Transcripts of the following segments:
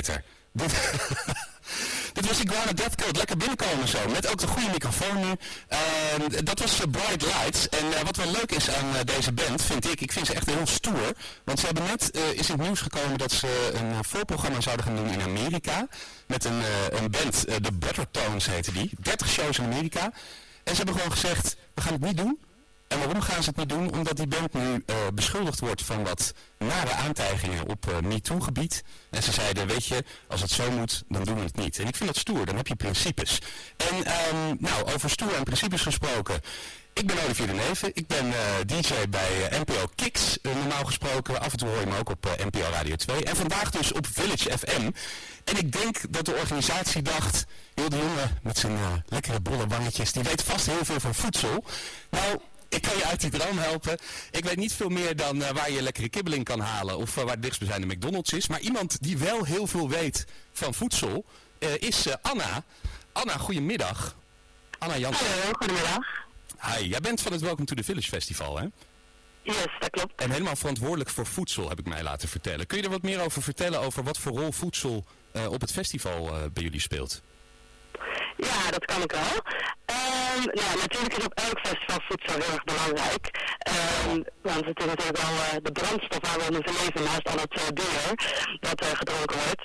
beter. Dit, dit was Iguana Death Cult. Lekker binnenkomen zo. Met ook de goede microfoon nu. Ehm, dat was uh, Bright Lights. En uh, wat wel leuk is aan uh, deze band, vind ik, ik vind ze echt heel stoer. Want ze hebben net, is in het nieuws gekomen dat ze een voorprogramma zouden gaan doen in Amerika. Met een, een band, de Better Tones heette die. 30 shows in Amerika. En ze hebben gewoon gezegd, we gaan het niet doen. En waarom gaan ze het niet doen? Omdat die band nu uh, beschuldigd wordt van wat nare aantijgingen op uh, MeToo-gebied. En ze zeiden, weet je, als het zo moet, dan doen we het niet. En ik vind dat stoer, dan heb je principes. En um, nou, over stoer en principes gesproken. Ik ben Olivier de Neven, ik ben uh, DJ bij NPO Kicks, normaal gesproken. Af en toe hoor je me ook op NPO Radio 2. En vandaag dus op Village FM. En ik denk dat de organisatie dacht, joh, de jongen met zijn lekkere bolle wangetjes, die weet vast heel veel van voedsel. Nou, ik kan je uit die droom helpen. Ik weet niet veel meer dan uh, waar je lekkere kibbeling kan halen of uh, waar het dichtstbijzijnde McDonald's is. Maar iemand die wel heel veel weet van voedsel uh, is Anna. Anna, goedemiddag. Anna Jansen. Hallo, goedemiddag. Hi, jij bent van het Welcome to the Village Festival, hè? Yes, dat klopt. En helemaal verantwoordelijk voor voedsel, heb ik mij laten vertellen. Kun je er wat meer over vertellen over wat voor rol voedsel op het festival bij jullie speelt? Ja, dat kan ik wel. Nou, natuurlijk is op elk festival voedsel heel erg belangrijk. Um, want het is natuurlijk wel uh, de brandstof waar we in moeten leven naast al het uh, bier dat uh, gedronken wordt.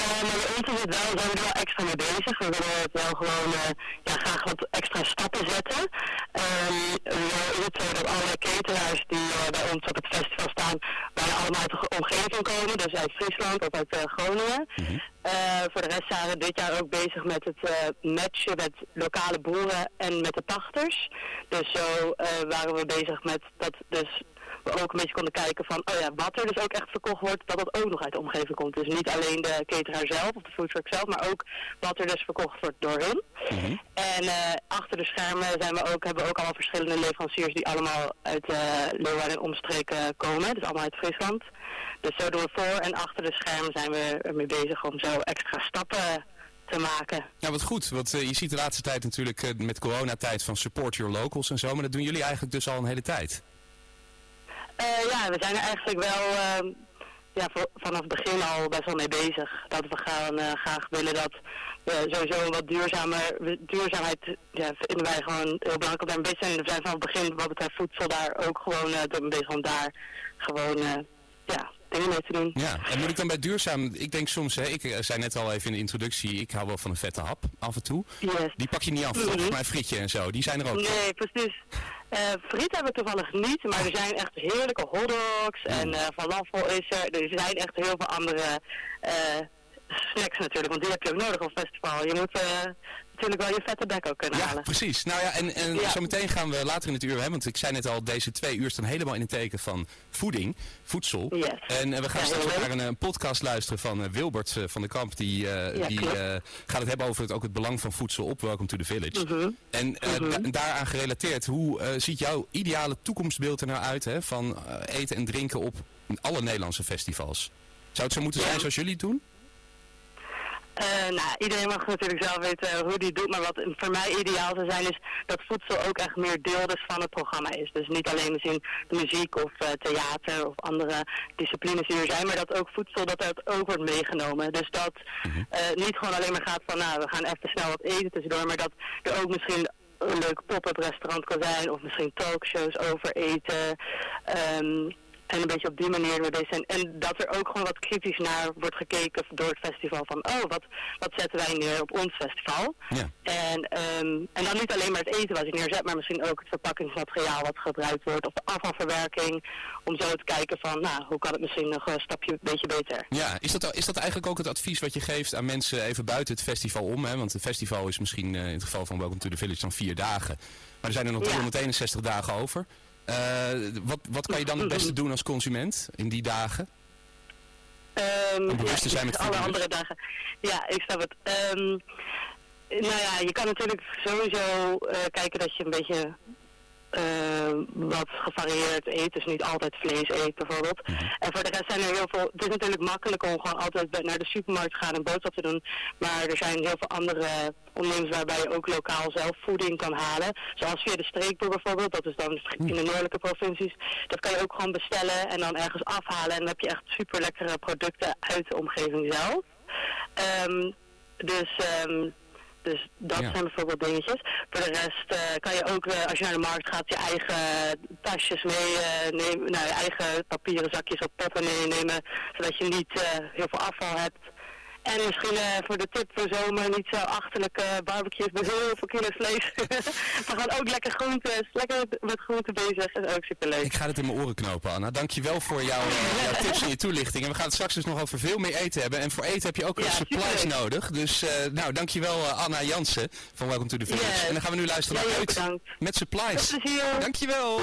Uh, maar bij ons is het wel, zijn we er wel extra mee bezig. We willen het wel gewoon ja, graag wat extra stappen zetten. Wel is het zo dat cateraars die bij ons op het festival staan, bijna allemaal uit de omgeving komen. Dus uit Friesland of uit Groningen. Mm -hmm. voor de rest zijn we dit jaar ook bezig met het matchen met lokale boeren en met de pachters. Dus zo waren we bezig met dat dus we ook een beetje konden kijken van, oh ja, wat er dus ook echt verkocht wordt, dat dat ook nog uit de omgeving komt. Dus niet alleen de cateraar zelf of de foodtruck zelf, maar ook wat er dus verkocht wordt door hun. Mm -hmm. En uh, achter de schermen zijn we ook, hebben we ook allemaal verschillende leveranciers die allemaal uit uh, Leeuwarden en omstreken komen, dus allemaal uit Friesland. Dus zo doen we voor en achter de schermen zijn we ermee bezig om zo extra stappen te maken. Ja, wat goed. Want uh, je ziet de laatste tijd natuurlijk uh, met coronatijd van support your locals en zo. Maar dat doen jullie eigenlijk dus al een hele tijd. Uh, ja, we zijn er eigenlijk wel ehm, ja, vanaf het begin al best wel mee bezig. Dat we gaan, graag willen dat we sowieso een wat duurzamer, duurzaamheid ja, vinden wij gewoon heel belangrijk om daar bezig zijn. We zijn vanaf het begin wat betreft voedsel daar ook gewoon uh, bezig om daar gewoon ja, dingen mee te doen. Ja, en moet ik dan bij duurzaam, ik denk soms, hè, ik zei net al even in de introductie, ik hou wel van een vette hap af en toe. Yes. Die pak je niet af, volgens mij frietje en zo, die zijn er ook. Nee, precies. Uh, friet hebben we toevallig niet, maar er zijn echt heerlijke hotdogs en uh, falafel is er. Er zijn echt heel veel andere uh, snacks natuurlijk, want die heb je ook nodig op festival. Je moet natuurlijk wel je vette bek ook kunnen ja, halen. precies. Nou ja, en, en ja. zometeen gaan we later in het uur, hè, want ik zei net al, deze twee uur staan helemaal in het teken van voeding, voedsel. Yes. En uh, we gaan Ja, straks ook naar een, een podcast luisteren van uh, Wilbert van de Kamp. Die, eh, die eh, gaat het hebben over het, ook het belang van voedsel op Welcome to the Village. Mhm. En eh, Mhm. da- daaraan gerelateerd, hoe eh, ziet jouw ideale toekomstbeeld er nou uit hè, van eh, eten en drinken op alle Nederlandse festivals? Zou het zo moeten zijn zoals jullie het doen? Eh, nou, iedereen mag natuurlijk zelf weten eh, hoe die doet, maar wat voor mij ideaal zou zijn is dat voedsel ook echt meer deel dus van het programma is. Dus niet alleen misschien de muziek of eh, theater of andere disciplines die er zijn, maar dat ook voedsel, dat dat ook wordt meegenomen. Dus dat eh, niet gewoon alleen maar gaat van, nou, we gaan even snel wat eten tussendoor, maar dat er ook misschien een leuk pop-up restaurant kan zijn of misschien talkshows over eten. ehm, en een beetje op die manier mee bezig zijn. En dat er ook gewoon wat kritisch naar wordt gekeken door het festival. Van, oh, wat, wat zetten wij neer op ons festival? Ja. En, ehm, en dan niet alleen maar het eten wat je neerzet, maar misschien ook het verpakkingsmateriaal wat gebruikt wordt. Of de afvalverwerking. Om zo te kijken van, nou, hoe kan het misschien nog een stapje een beetje beter? Ja, is dat, is dat eigenlijk ook het advies wat je geeft aan mensen even buiten het festival om? Hè? Want het festival is misschien eh, in het geval van Welcome to the Village dan vier dagen. Maar er zijn er nog Ja. 361 dagen over. Eh, wat, wat kan je dan het beste doen als consument in die dagen? Ehm, Om bewust te ja, zijn met alle andere dagen. Ja, ik snap het. Ehm, nou ja, je kan natuurlijk sowieso eh, kijken dat je een beetje wat gevarieerd eet, dus niet altijd vlees eet bijvoorbeeld. Mhm. En voor de rest zijn er heel veel, het is natuurlijk makkelijk om gewoon altijd naar de supermarkt te gaan en boodschap te doen, maar er zijn heel veel andere ondernemers waarbij je ook lokaal zelf voeding kan halen. Zoals via de streekboer bijvoorbeeld, dat is dan in de noordelijke provincies. Dat kan je ook gewoon bestellen en dan ergens afhalen en dan heb je echt super lekkere producten uit de omgeving zelf. Um, dus... Um, dus dat zijn bijvoorbeeld dingetjes. Voor de rest uh, kan je ook, uh, als je naar de markt gaat, je eigen tasjes mee uh, nemen, nou, je eigen papieren zakjes op poppen meenemen, zodat je niet heel veel afval hebt. En misschien uh, voor de tip voor zomer niet zo achterlijke barbecues met heel veel kilo vlees. We gaan ook lekker groentes, lekker met groenten bezig. Dat is ook superleuk. Ik ga het in mijn oren knopen, Anna. Dankjewel voor jouw, uh, jouw tips en je toelichting. En we gaan het straks dus nog over veel meer eten hebben. En voor eten heb je ook ja, supplies nodig. Dus uh, nou, dankjewel uh, Anna Jansen van Welcome to the Village. Yes. En dan gaan we nu luisteren naar uit met supplies. Tot plezier. Dankjewel.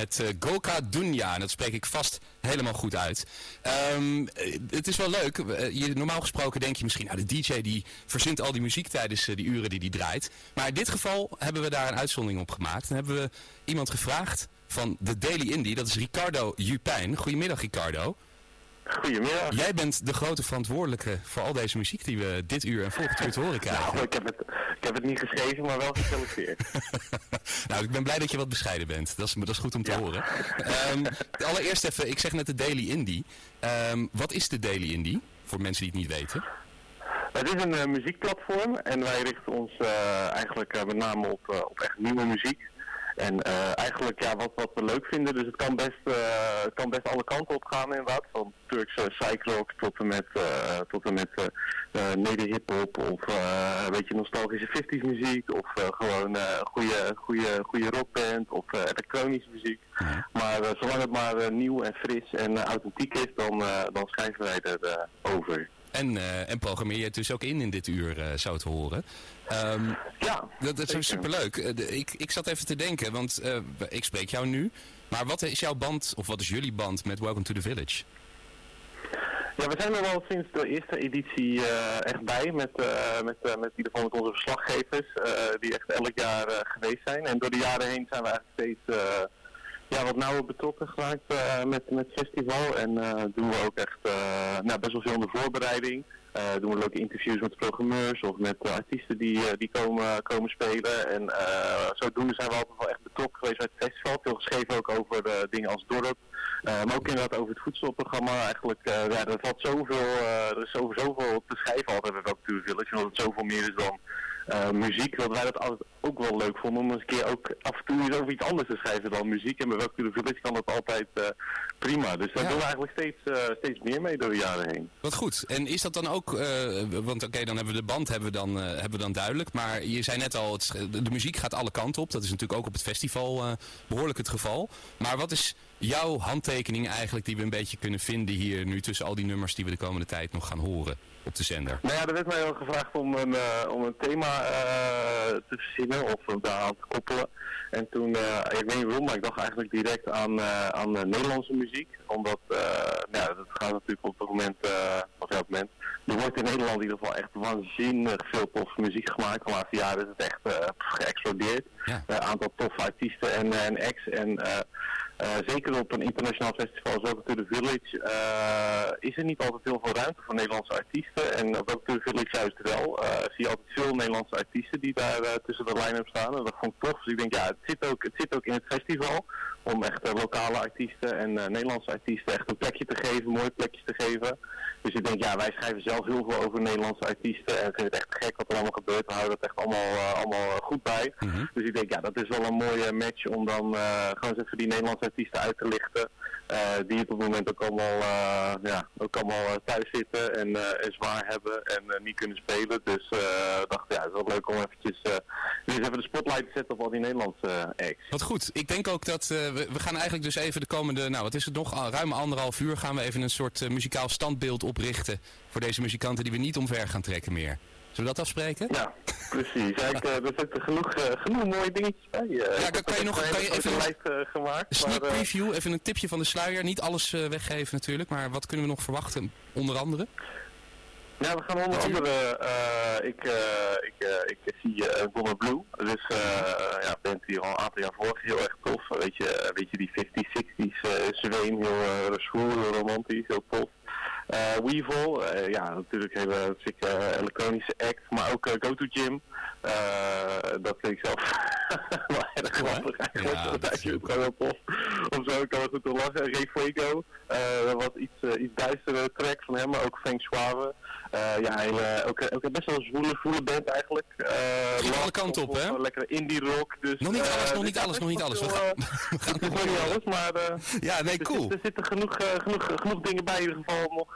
Met eh, Goka Dunya. En dat spreek ik vast helemaal goed uit. Ehm, eh, het is wel leuk. Eh, normaal gesproken denk je misschien, nou de DJ die verzint al die muziek tijdens die uren die die draait. Maar in dit geval hebben we daar een uitzondering op gemaakt. En hebben we iemand gevraagd van de Daily Indie. Dat is Ricardo Jupijn. Goedemiddag Ricardo. Goedemiddag. Jij bent de grote verantwoordelijke voor al deze muziek die we dit uur en volgend uur te horen krijgen. Nou, ik heb, het, ik heb het niet geschreven, maar wel geselecteerd. nou, ik ben blij dat je wat bescheiden bent. Dat is, dat is goed om te Ja. horen. Ehm, allereerst even, ik zeg net de Daily Indie. Ehm, wat is de Daily Indie? Voor mensen die het niet weten. het is een eh, muziekplatform en wij richten ons eh, eigenlijk eh, met name op, op echt nieuwe muziek. En eh, eigenlijk ja, wat, wat we leuk vinden, dus het kan best, eh, het kan best alle kanten op gaan inderdaad. Van Turkse psychrock tot en met, eh tot en met eh, neder-hiphop of een beetje nostalgische 50s muziek. Of gewoon goede, goede, goede rockband of elektronische muziek. Maar zolang het maar nieuw en fris en authentiek is, dan, dan schrijven wij er over. En, eh, en programmeer je het dus ook in in dit uur, eh, zou het horen. Ehm, Ja, dat, dat is superleuk. Eh, ik, ik zat even te denken, want ik spreek jou nu. Maar wat is jouw band, of wat is jullie band met Welcome to the Village? Ja, we zijn er wel sinds de eerste editie echt bij met, met, met in ieder geval met onze verslaggevers die echt elk jaar geweest zijn. En door de jaren heen zijn we eigenlijk steeds ja, wat nauwer betrokken geraakt eh, met, met het festival. En eh, doen we ook echt eh, nou, best wel veel in de voorbereiding. doen we leuke interviews met programmeurs of met artiesten die, die komen, komen spelen. En zodoende zijn we altijd wel echt betrokken geweest bij het festival. Veel geschreven ook over dingen als dorp. Maar ook inderdaad over het voedselprogramma. Eigenlijk, ja, er valt zoveel, er is over zoveel te schrijven altijd bij Welke Village. Omdat het zoveel meer is dan eh, muziek. Dat wij dat altijd ook wel leuk vonden om eens een keer ook af en toe eens over iets anders te schrijven dan muziek. En bij Welke Village kan dat altijd eh, prima. Dus daar Ja. doen we eigenlijk steeds, eh, steeds meer mee door de jaren heen. Wat goed. En is dat dan ook, want oké, dan hebben we de band hebben we dan, hebben we dan duidelijk. Maar je zei net al, het, de, muziek gaat alle kanten op. Dat is natuurlijk ook op het festival eh, behoorlijk het geval. Maar wat is jouw handtekening eigenlijk die we een beetje kunnen vinden hier nu tussen al die nummers die we de komende tijd nog gaan horen op de zender? Nou ja, er werd mij wel gevraagd om een, eh, om een thema eh, te verzinnen of daaraan te koppelen. En toen, eh, ik weet niet waarom, maar ik dacht eigenlijk direct aan, aan Nederlandse muziek. Omdat, eh, nou, ja, dat gaat natuurlijk op het moment, of ja, op het moment, er wordt in Nederland in ieder geval echt waanzinnig veel toffe muziek gemaakt. De laatste jaren is het echt geëxplodeerd. Ja. Een aantal toffe artiesten en, en acts. En zeker op een internationaal festival zoals natuurlijk Village eh, is er niet altijd heel veel ruimte voor Nederlandse artiesten. En op natuurlijk Village juist wel. eh, zie je altijd veel Nederlandse artiesten die daar eh, tussen de line-up staan. En dat vond ik tof. Dus ik denk ja, het zit ook, het zit ook in het festival. Om echt eh, lokale artiesten en eh, Nederlandse artiesten echt een plekje te geven, mooie plekjes te geven. Dus ik denk ja, wij schrijven zelf heel veel over Nederlandse artiesten. En ik vind het echt gek wat er allemaal gebeurt. We houden het echt allemaal, eh, allemaal goed bij. Mhm. Dus ik denk, ja, dat is wel een mooie match om dan eh, gewoon eens even die Nederlandse artiesten uit te lichten. eh, die op het moment ook allemaal, eh, ja, ook allemaal eh, thuis zitten en, zwaar hebben en niet kunnen spelen. Dus eh dacht, ja, het is wel leuk om eventjes eens even de spotlight te zetten op al die Nederlandse acts. Wat goed. Ik denk ook dat we, we gaan eigenlijk dus even de komende, nou wat is het nog, Al ruim anderhalf uur gaan we even een soort muzikaal standbeeld oprichten voor deze muzikanten die we niet omver gaan trekken meer. Zullen we dat afspreken? Ja, precies. Ja, ik, eh, er zitten genoeg, eh, genoeg mooie dingetjes bij. eh. Ja, kan je nog- een kan je even- lijst eh, gemaakt. Een sneak maar, preview, even een tipje van de sluier. Niet alles weggeven natuurlijk, maar wat kunnen we nog verwachten? Onder andere? Ja, we gaan onder andere, ik, eh, ik, ik zie uh, Donna Blue. Dus eh ja, band die al een aantal jaar voor heel erg tof. Weet je, weet je die 50s, 60s uh, zweem, heel uh, heel romantisch, heel tof. Uh, Weevil, uh, ja, natuurlijk hele sikke uh, elektronische act, maar ook Go To Gym. Uh, dat vind ik zelf wel erg grappig eigenlijk. Ja, dat is heel gewoon tof. Of zo kan het goed te lachen. Ray Fuego, uh, wat iets, iets duistere track van hem, maar ook Frank Suave. Uh, ja, hele, ook, ook best wel een zwoele, zwoele band eigenlijk. Uh, alle kanten op, hè? Lekkere indie rock. Dus, nog niet alles, uh, nog niet alles, nog niet alles. We gaan, nog niet alles, maar... Ja, nee, cool. Er, er zitten genoeg, genoeg, genoeg dingen bij in ieder geval om nog,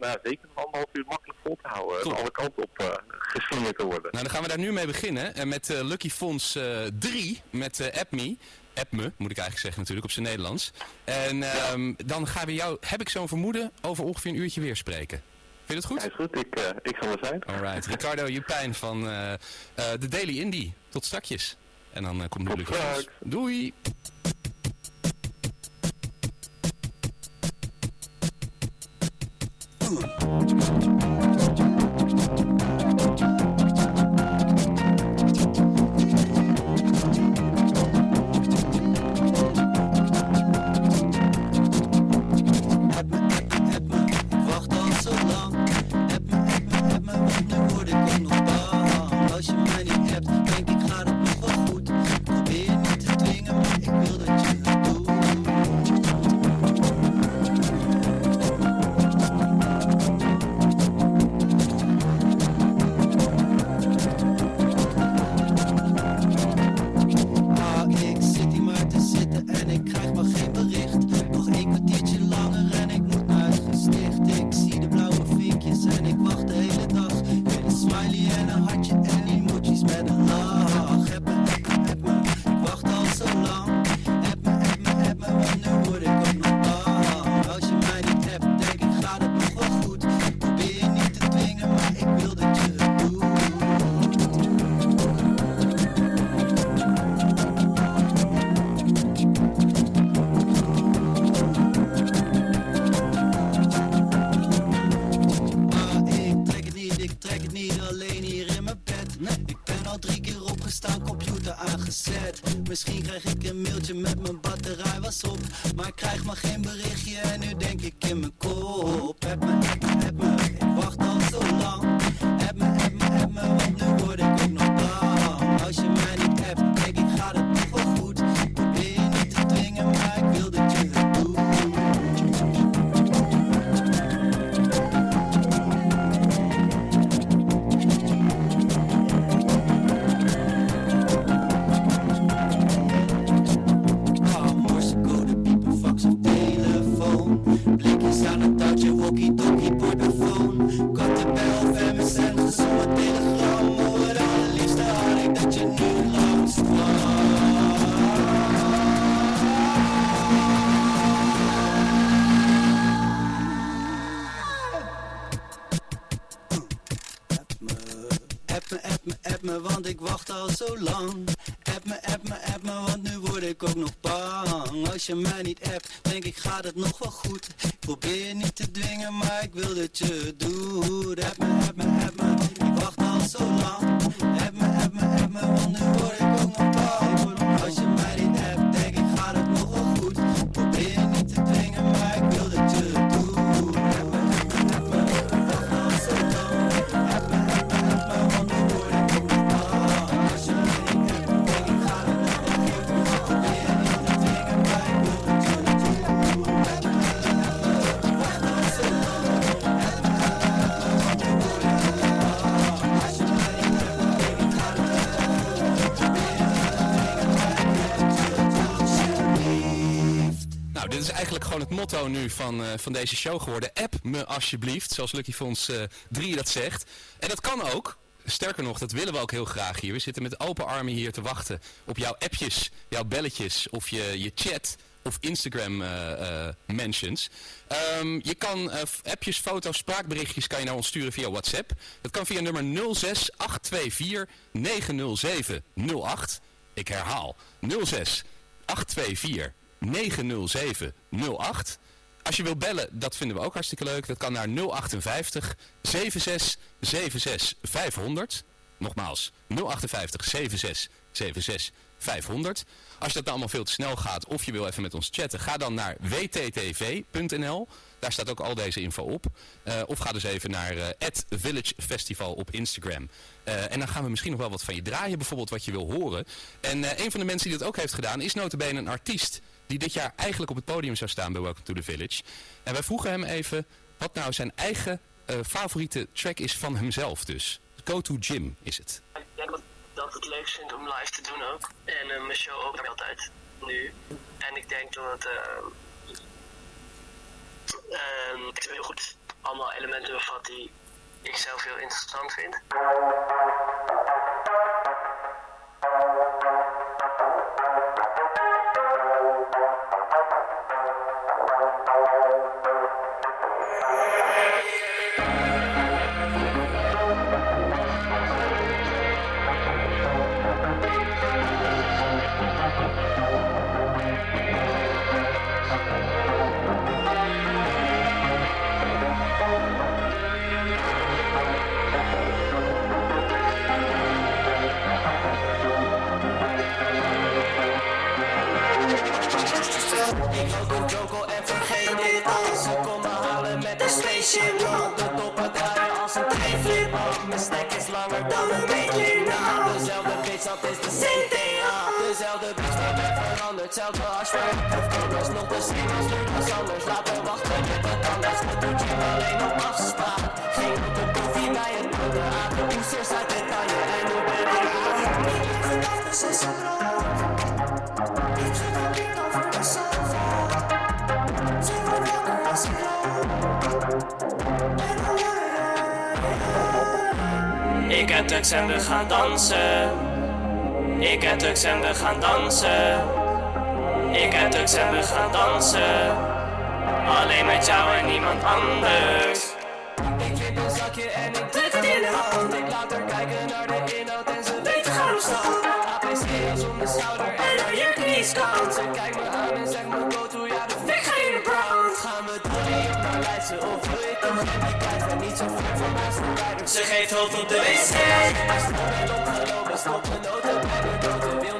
nou, zeker nog anderhalf uur makkelijk vol te houden. Alle kanten op geslingerd te worden. Nou, dan gaan we daar nu mee beginnen. En met Lucky Fonds 3, met App Me. App me, moet ik eigenlijk zeggen natuurlijk, op zijn Nederlands. En um, ja. dan gaan we jou, heb ik zo'n vermoeden, over ongeveer een uurtje weer spreken je het goed? Is goed. Ik, uh, ik zal er zijn. Alright. Ricardo Jupijn van eh, eh, de Daily Indie. Tot strakjes. En dan komt de natuurlijk Doei! Misschien krijg ik een mailtje met mijn batterij was op. Maar krijg maar geen berichtje want ik wacht eigenlijk gewoon het motto nu van, eh, van deze show geworden. App me alsjeblieft, zoals Lucky Fons eh 3 dat zegt. En dat kan ook. Sterker nog, dat willen we ook heel graag hier. We zitten met open armen hier te wachten op jouw appjes, jouw belletjes of je, je chat of Instagram eh, eh, mentions. Ehm, je kan eh, appjes, foto's, spraakberichtjes kan je naar ons sturen via WhatsApp. Dat kan via nummer 06824 90708. Ik herhaal 06 824 90708. Als je wilt bellen, dat vinden we ook hartstikke leuk. Dat kan naar 058 76 76 500. Nogmaals, 058 76 76 500. Als je dat nou allemaal veel te snel gaat of je wil even met ons chatten, ga dan naar wttv.nl. Daar staat ook al deze info op. Eh, of ga dus even naar eh Village Festival op Instagram. Eh, en dan gaan we misschien nog wel wat van je draaien, bijvoorbeeld wat je wil horen. En een van de mensen die dat ook heeft gedaan is notabene een artiest die dit jaar eigenlijk op het podium zou staan bij Welcome to the Village. En wij vroegen hem even wat nou zijn eigen eh, favoriete track is van hemzelf dus. Go to Jim is het. Ik denk dat het leuk vind om live te doen ook. En eh, mijn show ook altijd. Nu. En ik denk dat het... het heel goed allemaal elementen bevat die ik zelf heel interessant vind. Als nu was anders. Laten wachten met het anders. Je alleen op afspraak. Geen op koffie bij uit Italië en nu ben ik Gedachten is een brood. Ik zit al niet over de sofa. Ze wordt wakker als ik Ik heb drugs en we gaan dansen. Ik heb drugs en we gaan dansen ik uit drugs en we gaan dansen. Alleen met jou en niemand anders. Ik knip een zakje en ik druk het in de hand. Ik laat haar kijken naar de inhoud en ze weet gaan op stand. APC als om de schouder en haar jurk niet kan. Ze kijkt me aan en zegt me go to, ja de fik ga in de brand. Gaan we door die op naar Leidse of wil je toch geen die tijd? En niet zo ver van mij voorbij. Ze geeft hoofd op de wc. Als ik opgelopen, stop mijn noten bij de dood wil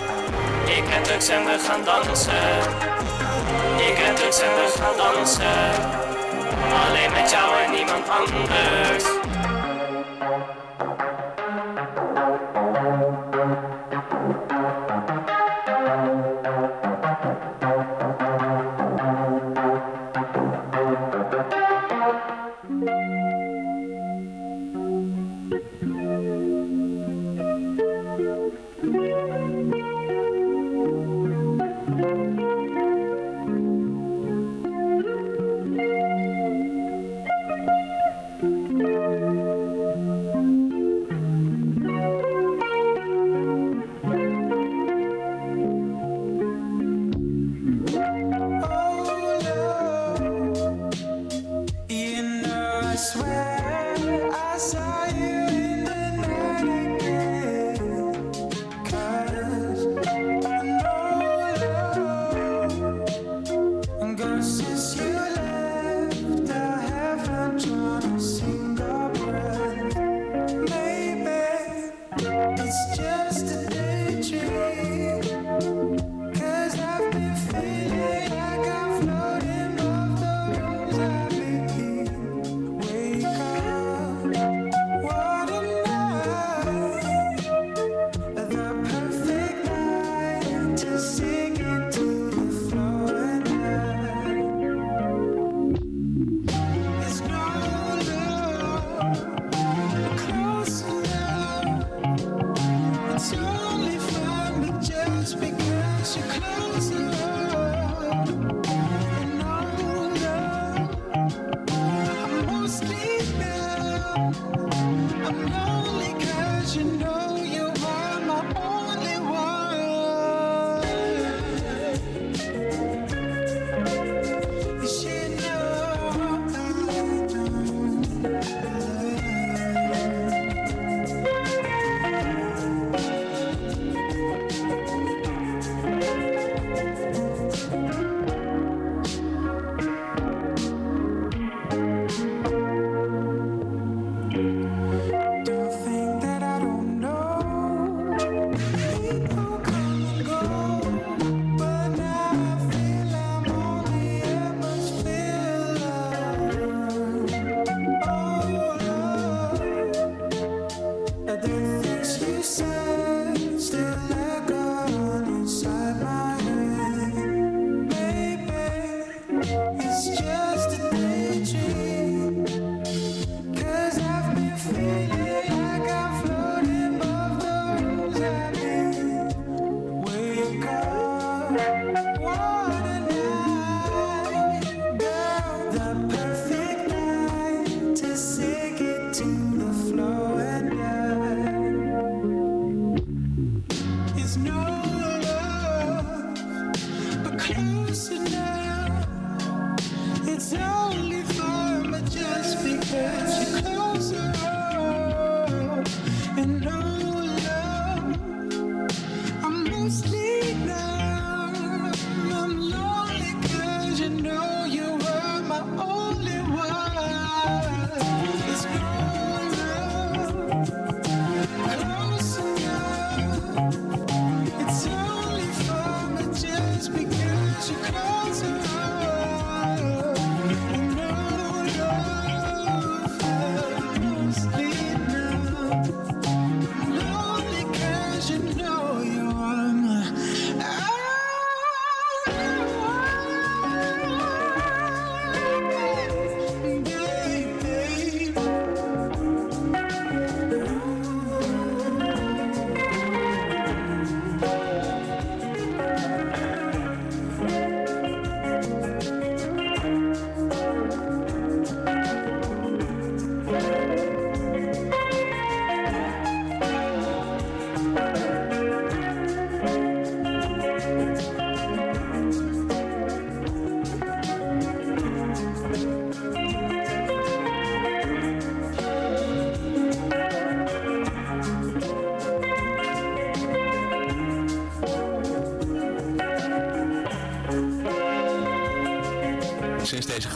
Ik en Tux en we gaan dansen. Ik en Tux en we gaan dansen. Alleen met jou en niemand anders.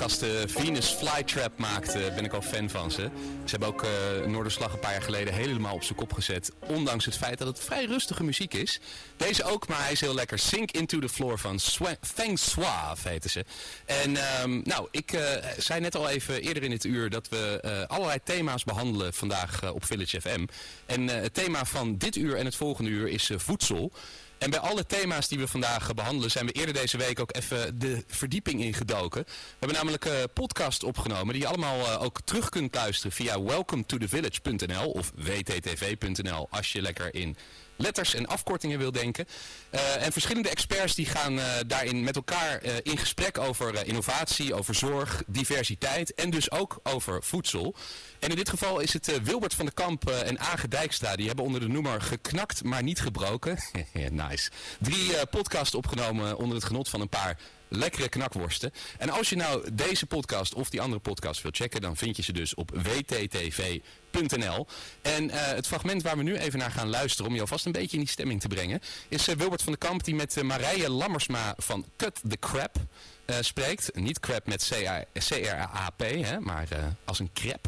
Deze gasten Venus Flytrap maakte, ben ik al fan van ze. Ze hebben ook uh, Noorderslag een paar jaar geleden helemaal op zijn kop gezet. Ondanks het feit dat het vrij rustige muziek is. Deze ook, maar hij is heel lekker. Sink Into the Floor van Swa Feng heten ze. En um, nou, ik uh, zei net al even eerder in het uur dat we uh, allerlei thema's behandelen vandaag op Village FM. En het thema van dit uur en het volgende uur is voedsel. En bij alle thema's die we vandaag behandelen zijn we eerder deze week ook even de verdieping ingedoken. We hebben namelijk een podcast opgenomen die je allemaal ook terug kunt luisteren via welcometothe.village.nl of wttv.nl als je lekker in letters en afkortingen wil denken. Uh, en verschillende experts die gaan uh, daarin met elkaar uh, in gesprek over innovatie, over zorg, diversiteit en dus ook over voedsel. En in dit geval is het Wilbert van der Kamp en Age Dijkstra. Die hebben onder de noemer geknakt maar niet gebroken. nice. Drie podcasts opgenomen onder het genot van een paar lekkere knakworsten. En als je nou deze podcast of die andere podcast wilt checken, dan vind je ze dus op wttv.nl. En uh, het fragment waar we nu even naar gaan luisteren, om je alvast een beetje in die stemming te brengen, is uh, Wilbert van den Kamp die met uh, Marije Lammersma van Cut the Crap spreekt. Niet crap met C-R-A-P, maar als een crap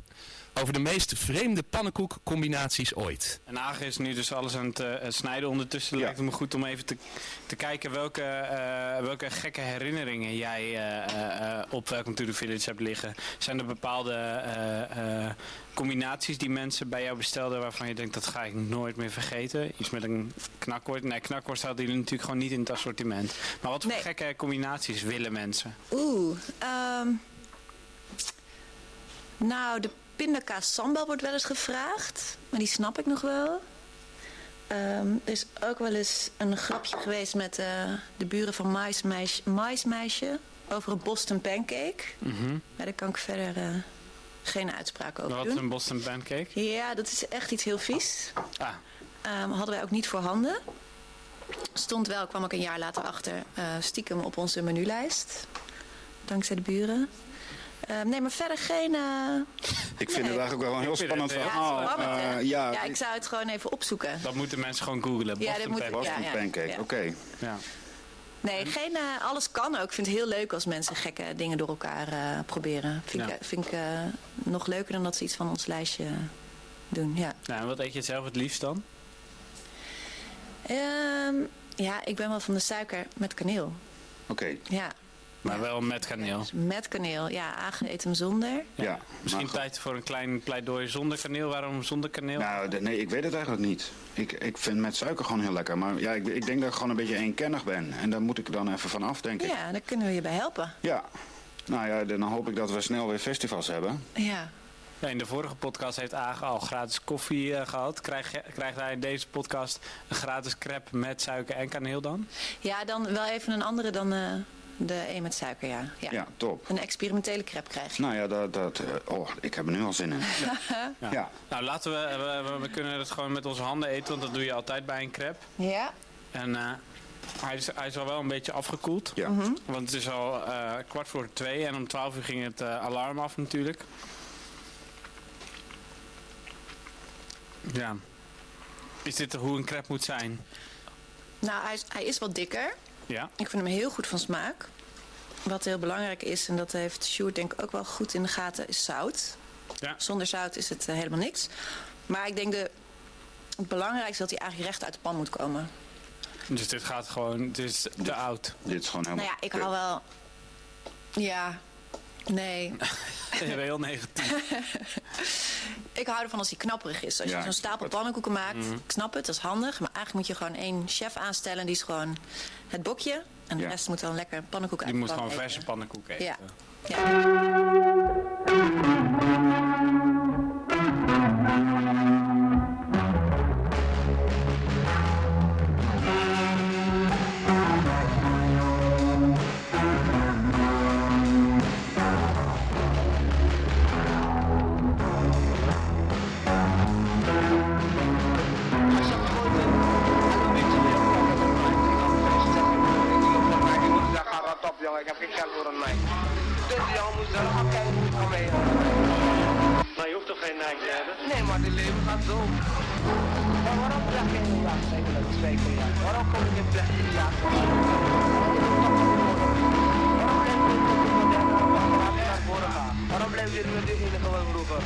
over de meest vreemde pannenkoekcombinaties ooit. En Aage is nu dus alles aan het uh, snijden. Ondertussen ja. lijkt het me goed om even te, te kijken welke, uh, welke gekke herinneringen jij uh, op Welcome to the Village hebt liggen. Zijn er bepaalde combinaties die mensen bij jou bestelden waarvan je denkt dat ga ik nooit meer vergeten? Iets met een knakworst. Nee, knakworst hadden jullie natuurlijk gewoon niet in het assortiment. Maar wat voor nee. gekke combinaties willen mensen? Oeh, um, nou de pindakaas sambal wordt wel eens gevraagd. Maar die snap ik nog wel. Um, er is ook wel eens een grapje geweest met uh, de buren van Maismeisje, Maismeisje over een Boston pancake. Mm -hmm. Maar daar kan ik verder uh, geen uitspraak over Wat doen. Wat een Boston pancake? Ja, dat is echt iets heel vies. Ah. Um, hadden wij ook niet voorhanden. Stond wel, kwam ik een jaar later achter, uh, stiekem op onze menulijst. Dankzij de buren. Uh, nee, maar verder geen... Uh... Ik vind nee. het eigenlijk wel een heel spannend verhaal. Ja, uh, ja, ja, ik zou het gewoon even opzoeken. Dat moeten mensen gewoon googlen. Ja, Boston, moet, Boston ja, pancake, oké. Okay. Ja. Nee, geen, uh, alles kan ook. Ik vind het heel leuk als mensen gekke dingen door elkaar uh, proberen. Vind Ja. ik, vind ik uh, nog leuker dan dat ze iets van ons lijstje doen. Ja. Nou, en wat eet je zelf het liefst dan? Um, ja, ik ben wel van de suiker met kaneel. Oké. Ja. Maar wel met kaneel. Met kaneel, ja. Hem zonder. Ja. Misschien tijd voor een klein pleidooi zonder kaneel. Waarom zonder kaneel? Nou, de- nee, ik weet het eigenlijk niet. Ik, ik vind met suiker gewoon heel lekker. Maar ja, ik, ik denk dat ik gewoon een beetje eenkennig ben. En daar moet ik dan even van af, denk ik. Ja, daar kunnen we je bij helpen. Ja. Nou ja, dan hoop ik dat we snel weer festivals hebben. Ja. Ja, in de vorige podcast heeft Age al gratis koffie eh, gehad. Krijg, je- krijgt hij in deze podcast een gratis crepe met suiker en kaneel dan? Ja, dan wel even een andere dan eh, de een met suiker, ja. ja. Ja, top. Een experimentele crepe krijg je. Nou ja, dat, dat, eh, oh, ik heb er nu al zin in. Ja. Ja. Nou, laten we, we, kunnen het gewoon met onze handen eten, want dat doe je altijd bij een crepe. Ja. En eh, hij, is, hij is al wel een beetje afgekoeld. Ja. Want het is al eh, kwart voor twee en om twaalf uur ging het eh, alarm af natuurlijk. Ja. Is dit hoe een crepe moet zijn? Nou, hij is, hij is wat dikker. Ja. Ik vind hem heel goed van smaak. Wat heel belangrijk is, en dat heeft Sjoerd denk ik ook wel goed in de gaten, is zout. Ja. Zonder zout is het eh, helemaal niks. Maar ik denk de, het belangrijkste is dat hij eigenlijk recht uit de pan moet komen. Dus dit gaat gewoon, het is te oud. Dit is gewoon helemaal... Nou ja, ik hou wel... Ja, nee. Heel negatief. Ik hou ervan als hij knapperig is. Als je Ja, zo'n stapel pannenkoeken maakt, ik snap het, dat is handig. Maar eigenlijk moet je gewoon één chef aanstellen. Die is gewoon het bokje. En de Ja. rest moet dan lekker pannenkoek uit Je de moet gewoon verse pannenkoek eten. Ja. Ja. doel. En waarom plek in de jacht? Dat. Waarom kom je in plek in de jacht? Waarom blijven je met de moderne? Waarom blijven we de enige roepen?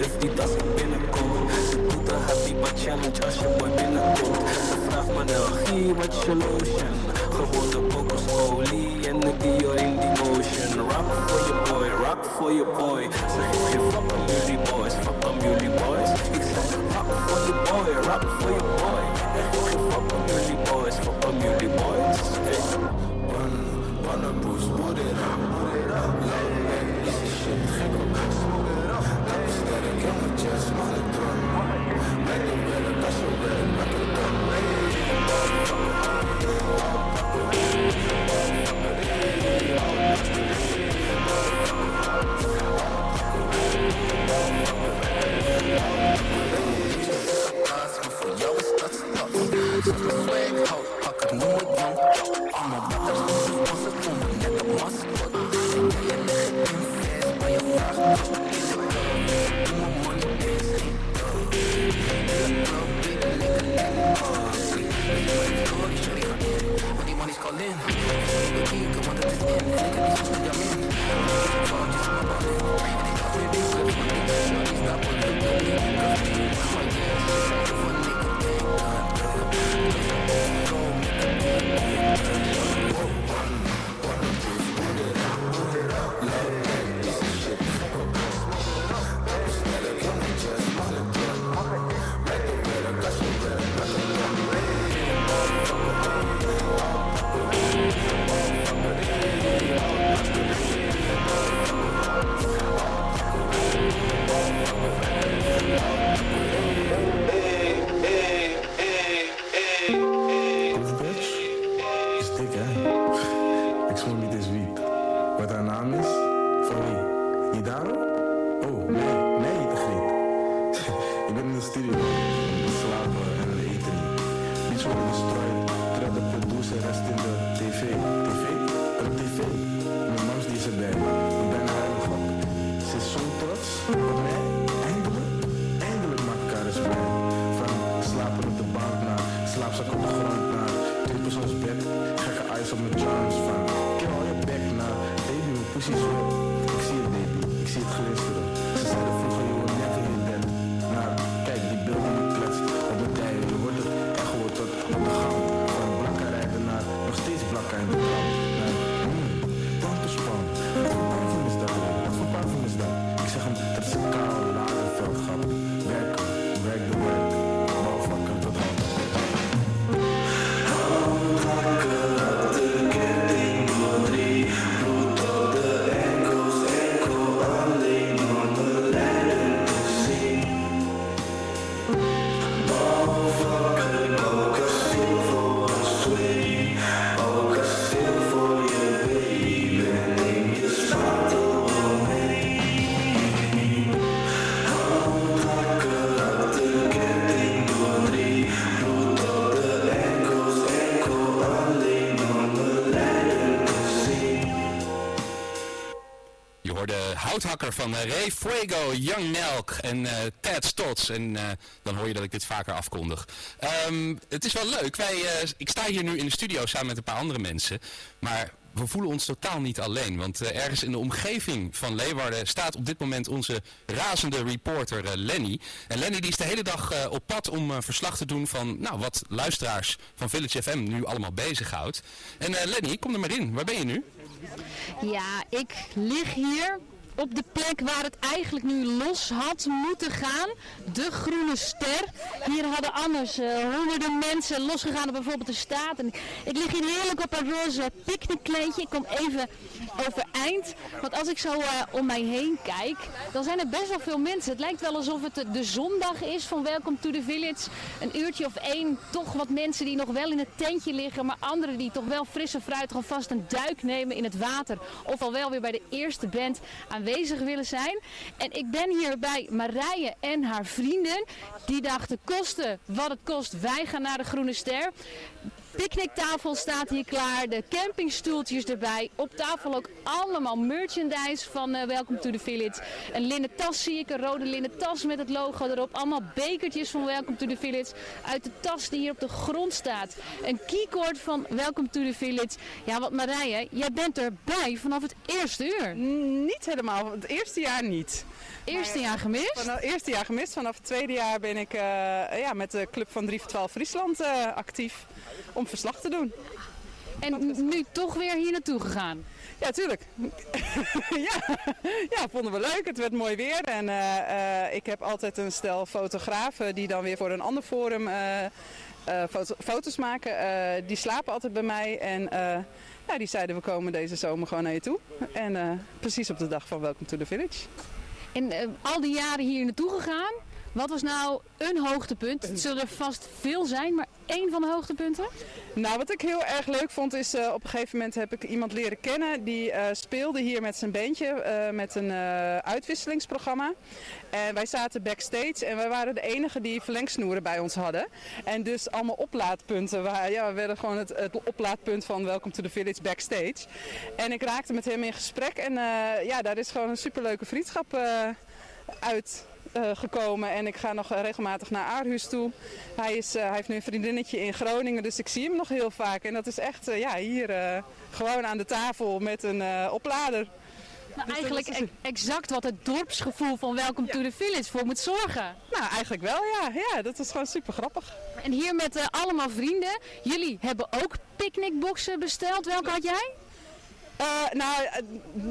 if die dat ik binnenkom Ze doet een happy but challenge als je boy binnenkomt Ze vraagt me naar hier, wat je lotion. Gewoon de kokosolie en energy Dio in the motion Rap for your boy, rap for your boy. So for your fuck aan boys, fuck aan boys. It's zeg rap for your boy, rap for your boy. En geef je fuck aan jullie boys, fuck aan boys. One, one of boost, put it up, put it up, Make the van eh, Ray Fuego, Young Nelk en eh, Ted Stotts. En eh, dan hoor je dat ik dit vaker afkondig. Ehm, het is wel leuk. Wij, ik sta hier nu in de studio samen met een paar andere mensen. Maar we voelen ons totaal niet alleen. Want ergens in de omgeving van Leeuwarden staat op dit moment onze razende reporter Lenny. En Lenny die is de hele dag op pad om verslag te doen van nou, wat luisteraars van Village FM nu allemaal bezighoudt. En Lenny, kom er maar in. Waar ben je nu? Ja, ik lig hier op de plek waar het eigenlijk nu los had moeten gaan. De Groene Ster. Hier hadden anders eh, honderden mensen losgegaan op bijvoorbeeld de staat. En ik lig hier heerlijk op een roze picknickkleedje. Ik kom even overeind. Want als ik zo eh, om mij heen kijk, dan zijn er best wel veel mensen. Het lijkt wel alsof het de, zondag is van Welcome to the Village. Een uurtje of één, toch wat mensen die nog wel in het tentje liggen. Maar anderen die toch wel frisse fruitig alvast een duik nemen in het water. Of al wel weer bij de eerste band aanwezig willen zijn. En ik ben hier bij Marije en haar vrienden. Die dachten kosten wat het kost. Wij gaan naar de Groene Ster. Picknicktafel staat hier klaar, de campingstoeltjes erbij. Op tafel ook allemaal merchandise van eh, Welcome to the Village. Een linnen tas zie ik, een rode linnen tas met het logo erop. Allemaal bekertjes van Welcome to the Village. Uit de tas die hier op de grond staat. Een keycord van Welcome to the Village. Ja, wat Marije, jij bent erbij vanaf het eerste uur. Niet helemaal, het eerste jaar niet. Eerste jaar gemist? Vanaf het eerste jaar gemist. Vanaf het tweede jaar ben ik eh, ja, met de club van 3 voor 12 Friesland eh, actief om verslag te doen. En nu toch weer hier naartoe gegaan? Ja, tuurlijk. ja. ja, vonden we leuk. Het werd mooi weer. En eh, eh, ik heb altijd een stel fotografen die dan weer voor een ander forum eh, foto- foto's maken. Die slapen altijd bij mij. En ja, die zeiden we komen deze zomer gewoon naar je toe. En precies op de dag van Welcome to the Village. En al die jaren hier naartoe gegaan. Wat was nou een hoogtepunt? Het zullen er vast veel zijn, maar één van de hoogtepunten? Nou, wat ik heel erg leuk vond is, eh, op een gegeven moment heb ik iemand leren kennen die eh, speelde hier met zijn bandje eh, met een uitwisselingsprogramma. En wij zaten backstage en wij waren de enige die verlengsnoeren bij ons hadden. En dus allemaal oplaadpunten. Waar, ja, we werden gewoon het, het oplaadpunt van Welcome to the Village backstage. En ik raakte met hem in gesprek en ja, daar is gewoon een superleuke vriendschap uit gekomen en ik ga nog eh, regelmatig naar Aarhus toe. Hij, is, eh, hij heeft nu een vriendinnetje in Groningen, dus ik zie hem nog heel vaak. En dat is echt eh, ja, hier eh, gewoon aan de tafel met een eh, oplader. Nou, eigenlijk e- exact wat het dorpsgevoel van Welcome to the Village voor moet zorgen. Nou, eigenlijk wel ja. Ja, dat is gewoon super grappig. En hier met eh, allemaal vrienden. Jullie hebben ook picknickboxen besteld. Welke had jij? Eh, nou, eh,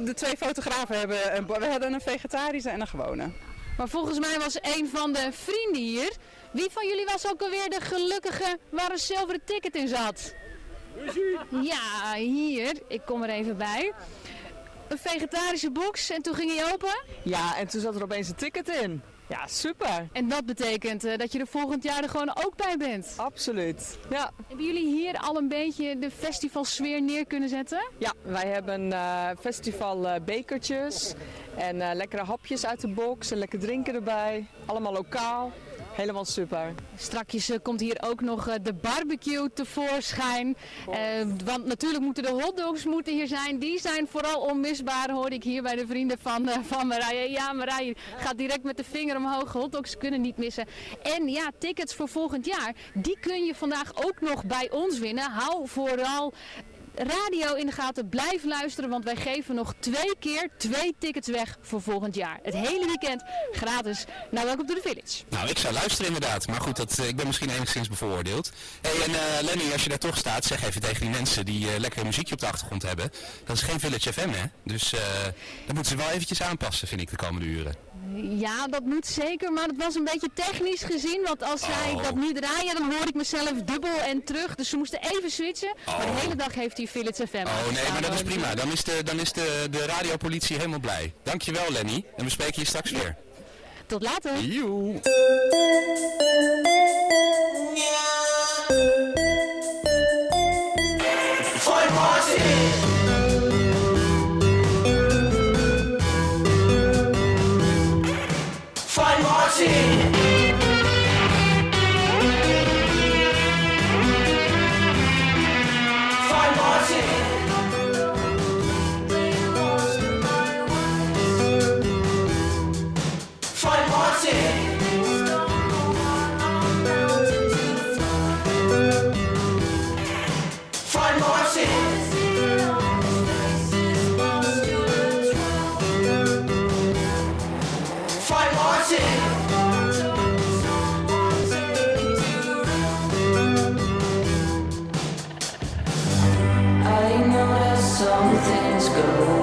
de twee fotografen hebben, een, we hadden een vegetarische en een gewone. Maar volgens mij was een van de vrienden hier. Wie van jullie was ook alweer de gelukkige waar een zilveren ticket in zat? Ja, hier. Ik kom er even bij. Een vegetarische box en toen ging hij open? Ja, en toen zat er opeens een ticket in. Ja, super. En dat betekent eh, dat je er volgend jaar er gewoon ook bij bent? Absoluut. Ja. Hebben jullie hier al een beetje de festivalsfeer neer kunnen zetten? Ja, wij hebben eh festival eh, en lekkere hapjes uit de box en lekker drinken erbij. Allemaal lokaal. Helemaal super. Strakjes eh, komt hier ook nog eh, de barbecue tevoorschijn. Eh, want natuurlijk moeten de hotdogs moeten hier zijn. Die zijn vooral onmisbaar, hoorde ik hier bij de vrienden van, van Marije. Ja, Marije gaat direct met de vinger omhoog. Hotdogs kunnen niet missen. En ja, tickets voor volgend jaar, die kun je vandaag ook nog bij ons winnen. Hou vooral radio in de gaten. Blijf luisteren, want wij geven nog twee keer twee tickets weg voor volgend jaar. Het hele weekend gratis naar Welcome to the Village. Nou, ik zou luisteren inderdaad. Maar goed, dat, eh, ik ben misschien enigszins bevooroordeeld. Hey, en eh, Lenny, als je daar toch staat, zeg even tegen die mensen die eh lekker muziekje op de achtergrond hebben. Dat is geen Village FM, hè? Dus eh dat moeten ze wel eventjes aanpassen, vind ik, de komende uren. Ja, dat moet zeker, maar het was een beetje technisch gezien. Want als zij Oh. dat nu draaien, dan hoor ik mezelf dubbel en terug. Dus ze moesten even switchen. Maar de Oh. hele dag heeft hij Philips FM Oh nee, maar dat is prima. Dan is de, dan is de, de radiopolitie helemaal blij. Dankjewel, Lenny. En we spreken je straks weer. Tot later. Joe. all the things go.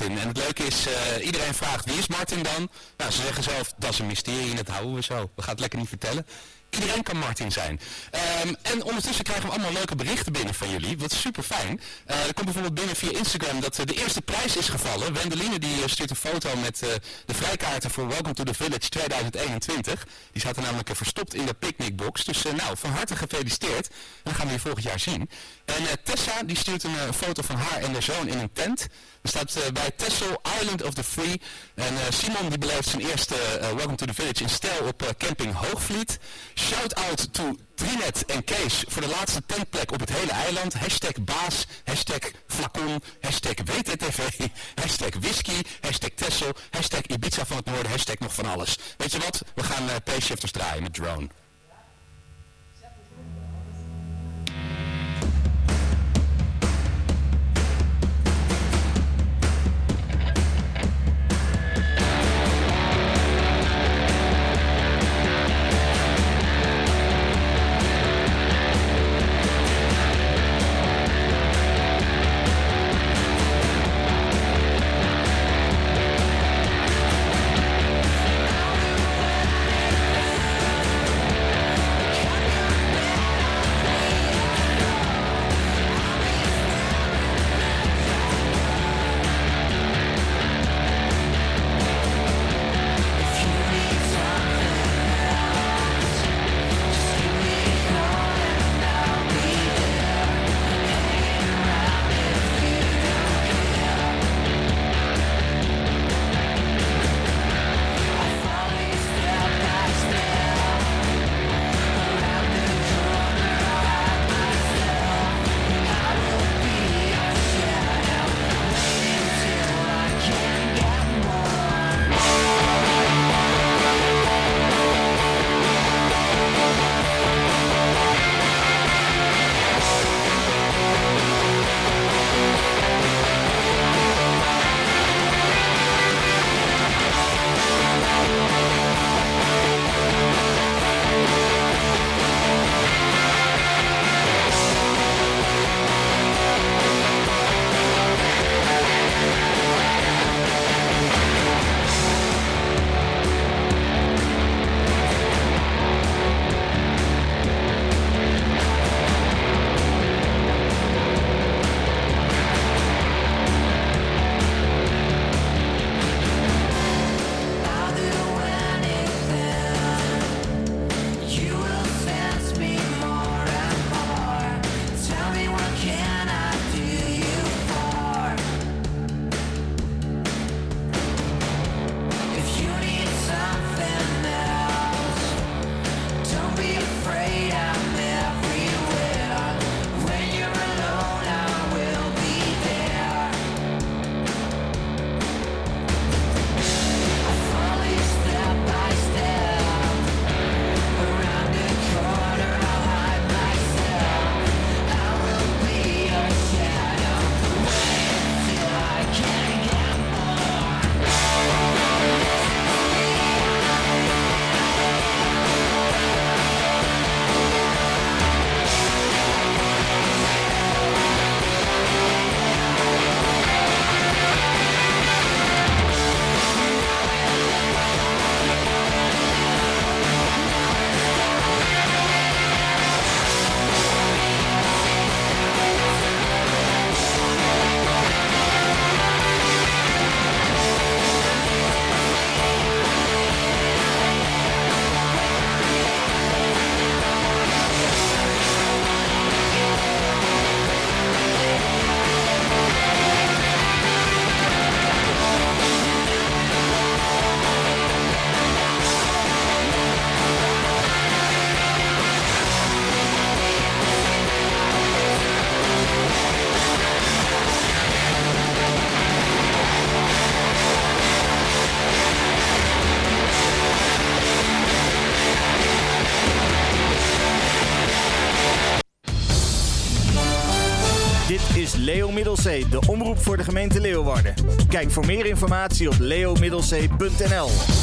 En het leuke is, eh, iedereen vraagt wie is Martin dan? Ze zeggen zelf, dat is een mysterie en dat houden we zo. We gaan het lekker niet vertellen. Iedereen kan Martin zijn. Ehm, en ondertussen krijgen we allemaal leuke berichten binnen van jullie. Wat super fijn. Eh, er komt bijvoorbeeld binnen via Instagram dat eh, de eerste prijs is gevallen. Wendeline die eh, stuurt een foto met de vrijkaarten voor Welcome to the Village 2021. Die zaten namelijk verstopt in de picnicbox. Dus nou, van harte gefeliciteerd. Dan gaan we je volgend jaar zien. En Tessa die stuurt een foto van haar en haar zoon in een tent. Er staat bij Texel Island of the Free. En Simon die beleeft zijn eerste eh, Welcome to the Village in stijl op eh, camping Hoogvliet. Shout out to Trinet en Kees voor de laatste tentplek op het hele eiland. Hashtag baas, hashtag flacon, hashtag WTTV, hashtag whisky, hashtag Tessel, hashtag Ibiza van het Noorden, hashtag nog van alles. Weet je wat? We gaan uh, draaien met drone. Voor de gemeente Leeuwarden. Kijk voor meer informatie op leomiddelzee.nl.